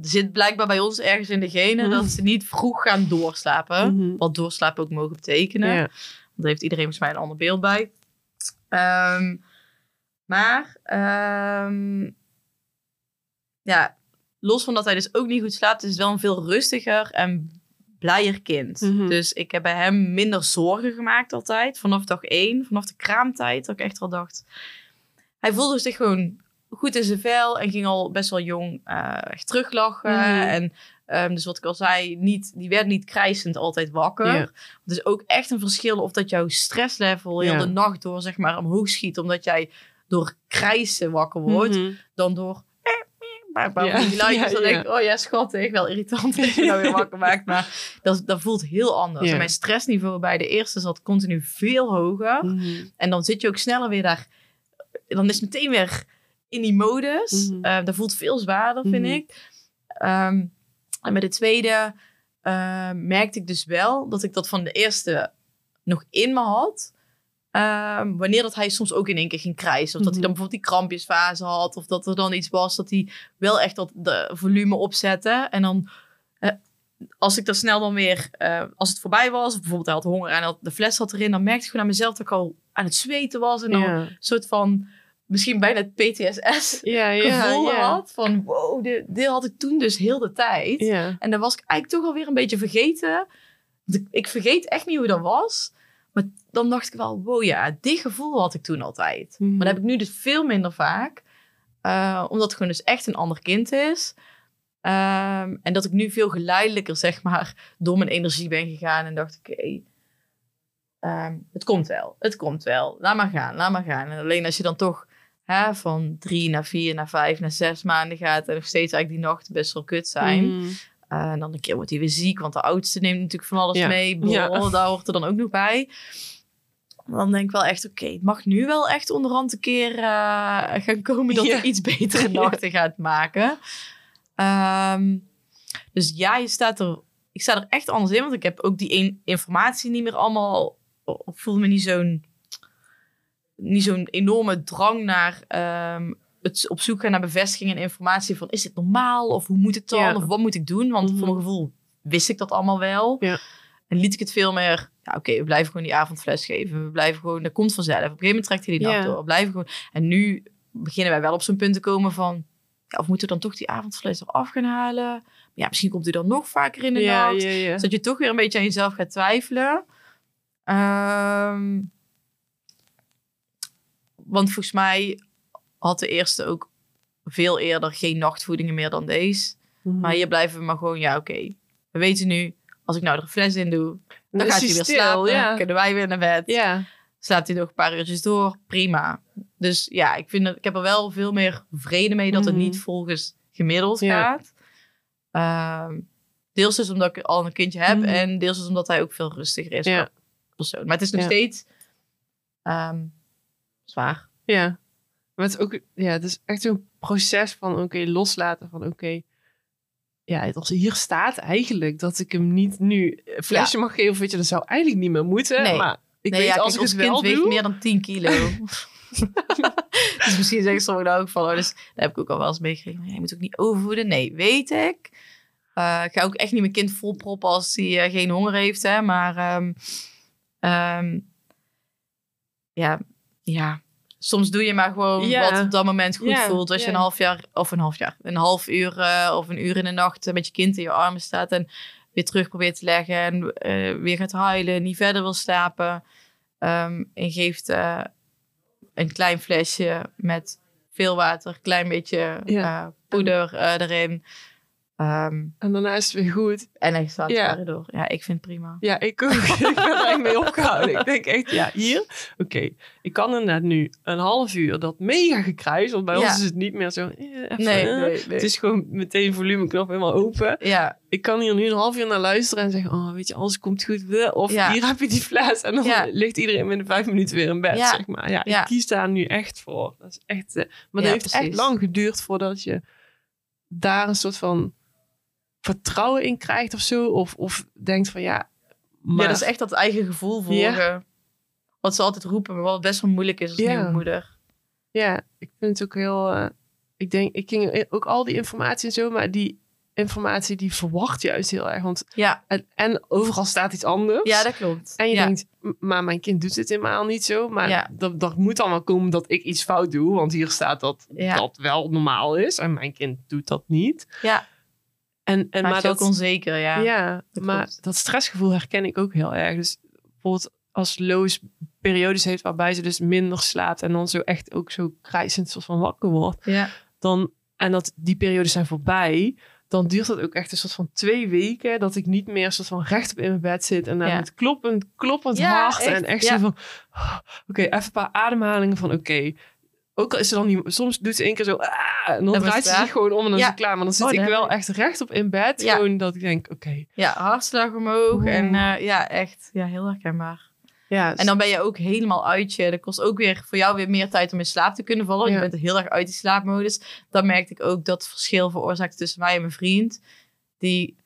zit blijkbaar bij ons ergens in de genen Mm. dat ze niet vroeg gaan doorslapen. Mhm. Wat doorslapen ook mogen betekenen. Want daar heeft iedereen volgens mij een ander beeld bij. Ehm, maar, ehm, ja, los van dat hij dus ook niet goed slaapt, is het wel een veel rustiger en blijer kind. Mhm. Dus ik heb bij hem minder zorgen gemaakt altijd. Vanaf dag één, vanaf de kraamtijd, dat ik echt wel dacht... Hij voelde zich gewoon goed in zijn vel en ging al best wel jong eh, echt teruglachen. Mhm. En ehm, dus wat ik al zei, niet, die werd niet krijsend altijd wakker. Het is ook echt een verschil of dat jouw stresslevel heel de nacht door zeg maar omhoog schiet. Omdat jij door krijsen wakker wordt. Mhm. Dan door... Maar Ja. die Ja, dan ja. denk ik, oh ja, schattig, wel irritant dat je nou weer wakker maakt. Maar dat, dat voelt heel anders. Mijn stressniveau bij de eerste zat continu veel hoger. Mhm. En dan zit je ook sneller weer daar. Dan is het meteen weer in die modus. Eh, dat voelt veel zwaarder, vind Mhm. ik. Ehm, en bij de tweede eh, merkte ik dus wel dat ik dat van de eerste nog in me had. Ehm, wanneer dat hij soms ook in één keer ging krijsen. Of dat hij dan Mhm. bijvoorbeeld die krampjesfase had. Of dat er dan iets was dat hij wel echt dat de volume opzette. En dan, eh, als ik dan snel dan weer, eh, als het voorbij was. Of bijvoorbeeld hij had honger en had de fles zat erin. Dan merkte ik gewoon aan mezelf dat ik al aan het zweten was. En dan een soort van, misschien bijna het PTSS ja, gevoel had. Van wow, dit, dit had ik toen dus heel de tijd. En dan was ik eigenlijk toch alweer een beetje vergeten. Ik vergeet echt niet hoe dat was. Dan dacht ik wel, wow ja, dit gevoel had ik toen altijd. Mhm. Maar dat heb ik nu dus veel minder vaak. Eh, omdat het gewoon dus echt een ander kind is. Ehm, en dat ik nu veel geleidelijker, zeg maar, door mijn energie ben gegaan. En dacht, oké, ehm, het komt wel. Het komt wel. Laat maar gaan, laat maar gaan. En alleen als je dan toch hè, van drie naar vier, naar vijf, naar zes maanden gaat... en nog steeds eigenlijk die nachten best wel kut zijn... Mhm. Uh, en dan een keer wordt hij weer ziek, want de oudste neemt natuurlijk van alles Ja. mee. Bol, Ja. Daar hoort er dan ook nog bij. Dan denk ik wel echt, oké, het mag nu wel echt onderhand een keer eh, gaan komen dat Ja. hij iets betere nachten gaat maken. Ehm, dus ja, je staat er, ik sta er echt anders in, want ik heb ook die informatie niet meer allemaal, ik voel me niet zo'n, niet zo'n enorme drang naar ehm, het op zoek gaan naar bevestiging en informatie van is dit normaal of hoe moet het dan Ja. of wat moet ik doen? Want Mhm. voor mijn gevoel wist ik dat allemaal wel. Ja. En liet ik het veel meer, ja oké, we blijven gewoon die avondfles geven. We blijven gewoon, dat komt vanzelf. Op een gegeven moment trekt hij die nacht door. We blijven gewoon. En nu beginnen wij wel op zo'n punt te komen van, ja, of moeten we dan toch die avondfles eraf gaan halen? Maar ja, misschien komt hij dan nog vaker in de Ja, nacht. dat je toch weer een beetje aan jezelf gaat twijfelen. Ehm, want volgens mij had de eerste ook veel eerder geen nachtvoedingen meer dan deze. Mhm. Maar hier blijven we maar gewoon, ja oké. We weten nu, als ik nou er een fles in doe, dan, is gaat hij weer stil, slapen. Ja. Kunnen wij weer naar bed. ja. Slaapt hij nog een paar uurtjes door. Prima. Dus ja, ik, vind dat, ik heb er wel veel meer vrede mee dat het Mhm. niet volgens gemiddeld gaat. Ehm, deels dus omdat ik al een kindje heb. Mhm. En deels dus omdat hij ook veel rustiger is Ja. persoon. Maar het is nog steeds ehm, zwaar. Ja. Maar het is ook, ja, het is echt zo'n proces van, oké, loslaten van, oké, ja, als hier staat eigenlijk dat ik hem niet nu een flesje mag geven, weet je, dat zou eigenlijk niet meer moeten. Nee. Maar Ik nee, weet ja, als kijk, ik het wel kind weegt doe... meer dan 10 kilo. dus misschien zeggen sommigen ook van, oh, dus daar heb ik ook al wel eens meegekregen. maar Je moet ook niet overvoeden. Nee, weet ik. Eh, ik ga ook echt niet mijn kind volproppen als hij eh, geen honger heeft, hè. Maar ehm, ehm, ja, ja, soms doe je maar gewoon Ja. wat op dat moment goed Ja, voelt. Als je ja. een half jaar, of een half jaar, een half uur eh, of een uur in de nacht met je kind in je armen staat en weer terug probeert te leggen en eh, weer gaat huilen, niet verder wil slapen. ehm, en geeft eh, een klein flesje met veel water, klein beetje poeder erin. Ehm, En daarna is het weer goed. en hij staat Ja. door. Ja, ik vind het prima. Ja, ik ook. ik ben er echt mee opgehouden. Ik denk echt, ja, hier. Oké, ik kan inderdaad nu een half uur dat mega gekruis. Want bij Ja. ons is het niet meer zo... eh, even, Nee, eh. nee, nee. Het is gewoon meteen volumeknop helemaal open. Ja, Ik kan hier nu een half uur naar luisteren en zeggen... Oh, weet je, alles komt goed. Of Ja. hier heb je die fles. En dan ligt iedereen binnen vijf minuten weer in bed, zeg maar. Ja, ik kies daar nu echt voor. Dat is echt... eh, maar dat heeft echt lang geduurd voordat je daar een soort van vertrouwen in krijgt of zo. Of, of denkt van ja... Maar, ja, dat is echt dat eigen gevoel volgen. Wat ze altijd roepen, maar wat best wel moeilijk is als Ja. nieuwe moeder. Ja, ik vind het ook heel. eh, ik denk, ik ging ook al die informatie en zo, maar die informatie die verwacht juist heel erg. Want Ja, en, en overal staat iets anders. ja dat klopt. En je ja. denkt, "M- maar mijn kind doet het helemaal niet zo. Maar Ja. dat, dat moet dan wel komen dat ik iets fout doe. Want hier staat dat Ja. dat wel normaal is. En mijn kind doet dat niet. Ja, En, en maakt maar je dat, ook onzeker, ja. ja, dat maar klopt. dat stressgevoel herken ik ook heel erg. Dus bijvoorbeeld als Lois periodes heeft waarbij ze dus minder slaapt. En dan zo echt ook zo krijzend soort van wakker wordt. Ja, dan, en dat die periodes zijn voorbij, dan duurt dat ook echt een soort van twee weken dat ik niet meer een soort van rechtop in mijn bed zit en dan Ja. met kloppend, kloppend Ja, hart echt, en echt zo van, oh, oké, even een paar ademhalingen van, oké. Ook al is ze dan niet, soms doet ze één keer zo, ah, en dan is draait ze zich gewoon om en dan is Ja. het klaar. Maar dan zit Oh, ik wel echt rechtop in bed, Ja. gewoon dat ik denk, oké. ja hartslag omhoog. Oeh. En eh, ja, echt ja, heel herkenbaar. Ja, En dan ben je ook helemaal uit je. Dat kost ook weer voor jou weer meer tijd om in slaap te kunnen vallen. Ja. Je bent heel erg uit die slaapmodus. Dan merkte ik ook dat verschil veroorzaakt tussen mij en mijn vriend. Die,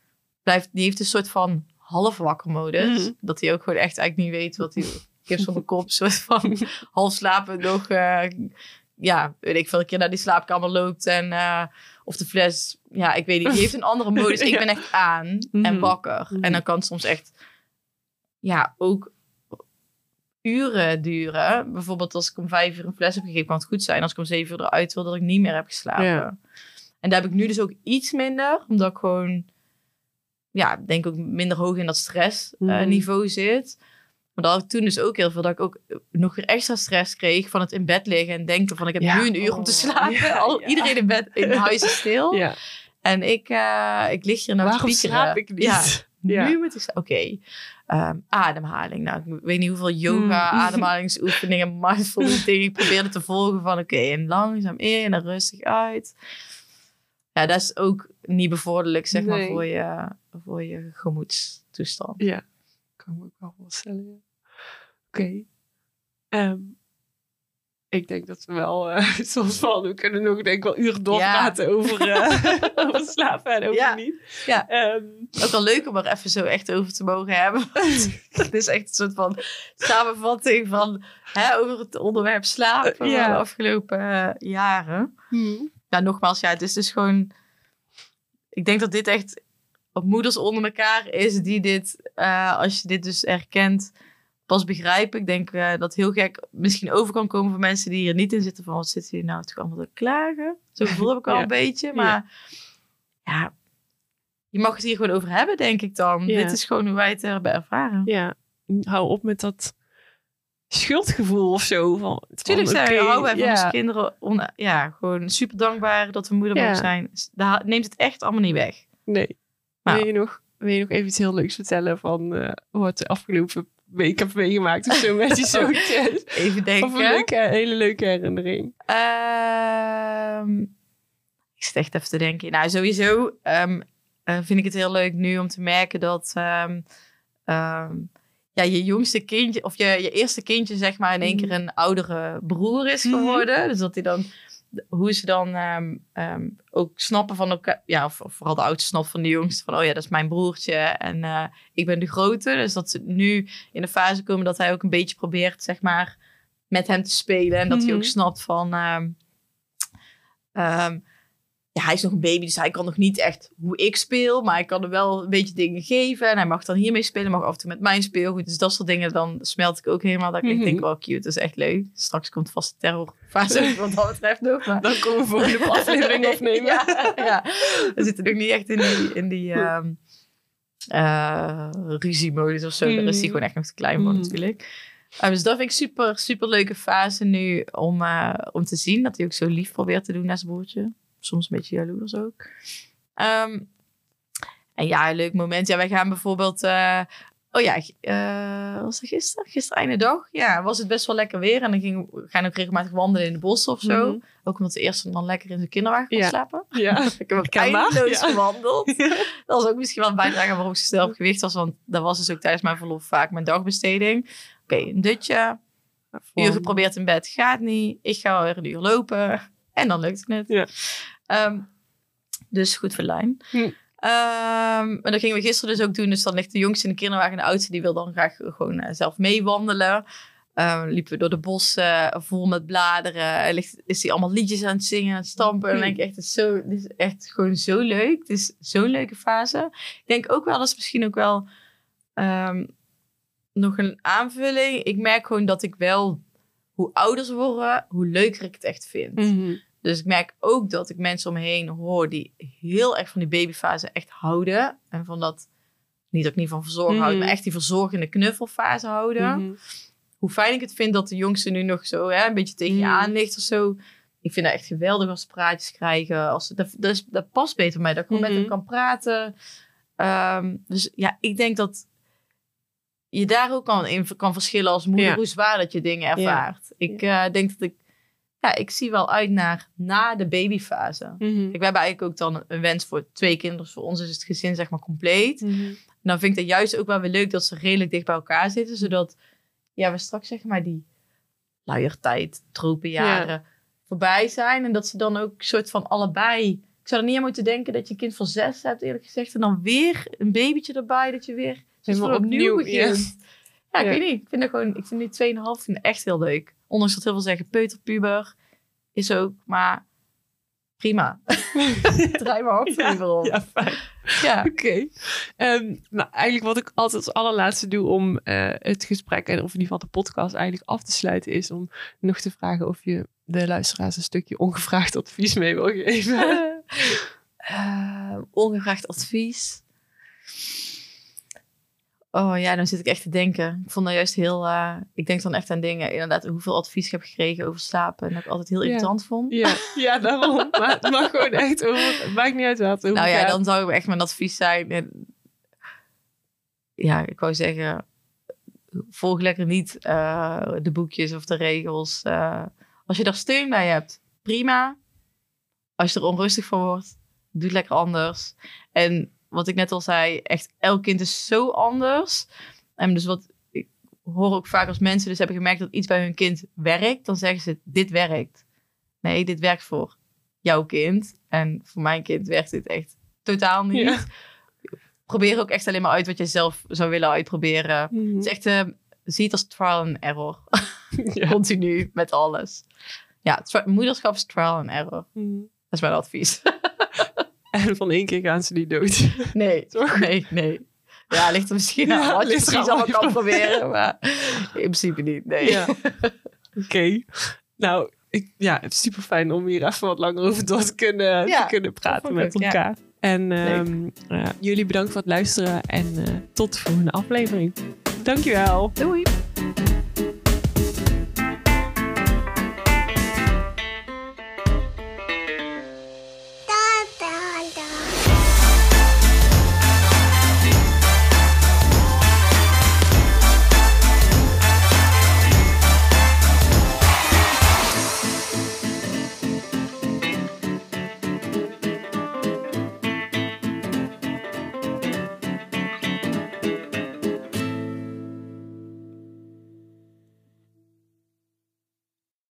blijft, die heeft een soort van half wakker modus. Mhm. Dat hij ook gewoon echt eigenlijk niet weet wat hij... Ik heb zo'n kop, een soort van half slapen nog... eh, ja, weet ik veel, een keer naar die slaapkamer loopt en... eh, of de fles, ja, ik weet niet. Die heeft een andere modus. Ik ben echt aan en Mhm. wakker. Mhm. En dan kan het soms echt, ja, ook uren duren. Bijvoorbeeld als ik om vijf uur een fles heb gegeven, kan het goed zijn. Als ik om zeven uur eruit wil, dat ik niet meer heb geslapen. Ja. En daar heb ik nu dus ook iets minder, omdat ik gewoon, ja, denk ook minder hoog in dat stressniveau Mhm. zit. Maar dat had ik toen dus ook heel veel, dat ik ook nog weer extra stress kreeg van het in bed liggen en denken van ik heb Ja. nu een uur om te Oh, slapen. ja, Al, ja. Iedereen in bed in huis is stil. ja. En ik, eh, ik lig hier nou te Waarom piekeren. slaap ik niet? Ja, Ja. nu moet ik zeggen, oké, ehm, ademhaling. Nou, ik weet niet hoeveel yoga, Hmm. ademhalingsoefeningen, mindful eating. Ik probeerde te volgen van, oké, en langzaam in en rustig uit. Ja, dat is ook niet bevorderlijk, zeg maar, voor je, voor je gemoedstoestand. Ja, kan ik me ook wel voorstellen. ja. Oké. Ehm, ik denk dat we wel, eh, zoals van, we kunnen nog denk ik wel uren doorpraten over, eh, over slapen en over Ja. niet. Ja. Ehm, Ook wel leuk om er even zo echt over te mogen hebben. Het is echt een soort van samenvatting van hè, over het onderwerp slapen Ja. van de afgelopen eh, jaren. hmm. ja, nogmaals, ja, het is dus gewoon. Ik denk dat dit echt op moeders onder elkaar is die dit, eh, als je dit dus herkent, pas begrijpen. Ik denk eh, dat heel gek misschien over kan komen voor mensen die hier niet in zitten. Van wat zitten jullie nou toch allemaal te klagen? Zo'n gevoel heb ik al Ja. een beetje. Maar ja. je mag het hier gewoon over hebben, denk ik dan. Ja. Dit is gewoon hoe wij het hebben ervaren. Ja, hou op met dat schuldgevoel of zo. Van, Tuurlijk van, zijn we, oké, houden wij van ja. onze kinderen on- ja, gewoon super dankbaar dat we moeder mogen zijn. Neemt het echt allemaal niet weg. Nee. Nou. Wil, je nog, wil je nog even iets heel leuks vertellen van eh, wat de afgelopen week heb meegemaakt of zo met die zoontjes? Even denken. Of een leuke, hele leuke herinnering. Ehm, ik zit echt even te denken. Nou, sowieso ehm, eh, vind ik het heel leuk nu om te merken dat ehm, ja, je jongste kindje, of je, je eerste kindje, zeg maar, in één Mhm. keer een oudere broer is Mhm. geworden. Dus dat hij dan hoe ze dan ehm, ehm, ook snappen van elkaar. Ja, of, of vooral de oudste snapt van de jongste. Van, oh ja, dat is mijn broertje. En eh, ik ben de grote. Dus dat ze nu in de fase komen dat hij ook een beetje probeert, zeg maar, met hem te spelen. En dat hij ook Mhm. snapt van... ehm, ja, hij is nog een baby, dus hij kan nog niet echt hoe ik speel. Maar ik kan er wel een beetje dingen geven. En hij mag dan hiermee spelen, mag af en toe met mijn speelgoed. Dus dat soort dingen, dan smelt ik ook helemaal. Dat ik Mhm. denk, oh cute, dat is echt leuk. Straks komt vast de terrorfase wat dat betreft nog. Maar... Dan komen we volgende aflevering opnemen. ja, ja, we zitten nog niet echt in die, in die eh, ruziemodus of zo. Daar is hij Mhm. gewoon echt nog te klein voor Mhm. natuurlijk. Uh, dus dat vind ik super, super leuke fase nu om, eh, om te zien. Dat hij ook zo lief probeert te doen naar zijn broertje. Soms een beetje jaloers ook. Ehm, en ja, een leuk moment. Ja, wij gaan bijvoorbeeld... eh, oh ja, eh, was het gisteren? Gisteren einde dag. Ja, was het best wel lekker weer. En dan gingen we gaan ook regelmatig wandelen in de bossen of zo. Mhm. Ook omdat de eerste dan lekker in zijn kinderwagen kon Ja. slapen. Ja. Ik heb ook eindeloos ja. gewandeld. Dat was ook misschien wel een bijdrage waarom ik zo snel op gewicht was. Want dat was dus ook tijdens mijn verlof vaak mijn dagbesteding. Oké, een dutje. Uur geprobeerd in bed, gaat niet. Ik ga wel weer een uur lopen. En dan lukt het net. Ja. Ehm, dus goed voor lijn. Hm. Ehm, en dat gingen we gisteren dus ook doen. Dus dan ligt de jongste in de kinderwagen. En de oudste die wil dan graag gewoon eh, zelf meewandelen. Ehm, liepen we door de bossen vol met bladeren. En ligt, is hij allemaal liedjes aan het zingen, aan het stampen. En dan denk ik echt, het is, zo, dit is echt gewoon zo leuk. Het is zo'n leuke fase. Ik denk ook wel, dat is misschien ook wel nog een aanvulling. Ik merk gewoon dat ik wel, hoe ouder ze worden, hoe leuker ik het echt vind. Mhm. Dus ik merk ook dat ik mensen om me heen hoor die heel erg van die babyfase echt houden. En van dat, niet dat ik niet van verzorgen Mhm. houd, maar echt die verzorgende knuffelfase houden. Mhm. Hoe fijn ik het vind dat de jongste nu nog zo hè, een beetje tegen je Mhm. aan ligt of zo. Ik vind dat echt geweldig als ze praatjes krijgen. Als, ze- dat, dat, is, dat past beter bij mij, dat ik gewoon met Mhm. hem kan praten. Ehm, dus ja, ik denk dat je daar ook kan, in kan verschillen als moeder, Ja. hoe zwaar dat je dingen ervaart. Ik eh, denk dat ik, ja, ik zie wel uit naar na de babyfase. Mhm. Kijk, we hebben eigenlijk ook dan een wens voor twee kinderen. Dus voor ons is het gezin zeg maar compleet. Mhm. En dan vind ik het juist ook wel weer leuk dat ze redelijk dicht bij elkaar zitten. Zodat ja, we straks zeg maar die luiertijd, tropenjaren voorbij zijn. En dat ze dan ook soort van allebei... Ik zou er niet aan moeten denken dat je een kind van zes hebt eerlijk gezegd. En dan weer een babytje erbij. Dat je weer Helemaal opnieuw, ja. begint. Ja, ik Ja. weet niet. Ik vind dat gewoon... Ik vind die 2,5 vind ik echt heel leuk. Ondanks dat heel veel zeggen peuterpuber is ook... Maar prima. Draai maar op Ja, om. Ja, fijn. Ja. Oké. Ehm, nou, eigenlijk wat ik altijd als allerlaatste doe om eh, het gesprek, en of in ieder geval de podcast eigenlijk af te sluiten, is om nog te vragen of je de luisteraars een stukje ongevraagd advies mee wil geven. Eh, ongevraagd advies. Oh ja, dan zit ik echt te denken. Ik vond dat juist heel... eh, ik denk dan echt aan dingen. Inderdaad, hoeveel advies ik heb gekregen over slapen. En dat ik altijd heel Ja. irritant vond. ja, ja, daarom. Maar het mag gewoon echt over. Het maakt niet uit wat. Nou ja, gaat. dan zou echt mijn advies zijn. en- Ja, ik wou zeggen, volg lekker niet eh, de boekjes of de regels. Eh, als je daar steun bij hebt, prima. Als je er onrustig van wordt, doe het lekker anders. En wat ik net al zei, echt elk kind is zo anders. En dus wat ik hoor ook vaak als mensen dus hebben gemerkt dat iets bij hun kind werkt, dan zeggen ze: dit werkt. Nee, dit werkt voor jouw kind. En voor mijn kind werkt dit echt totaal niet. Ja. Probeer ook echt alleen maar uit wat je zelf zou willen uitproberen. Mhm. Het is echt, eh, zie het als trial and error. Ja. Continu met alles. Ja, moederschap is trial and error. Mhm. Dat is mijn advies. En van één keer gaan ze niet dood. Nee, Toch? nee, nee. Ja, ligt er misschien aan wat je precies allemaal kan proberen. Maar in principe niet, nee. Ja. Oké. Nou, ik, ja, het is super fijn om hier even wat langer over door te kunnen, Ja, te kunnen praten met elkaar. En ehm, jullie bedankt voor het luisteren en eh, tot de volgende aflevering. Dankjewel. Doei.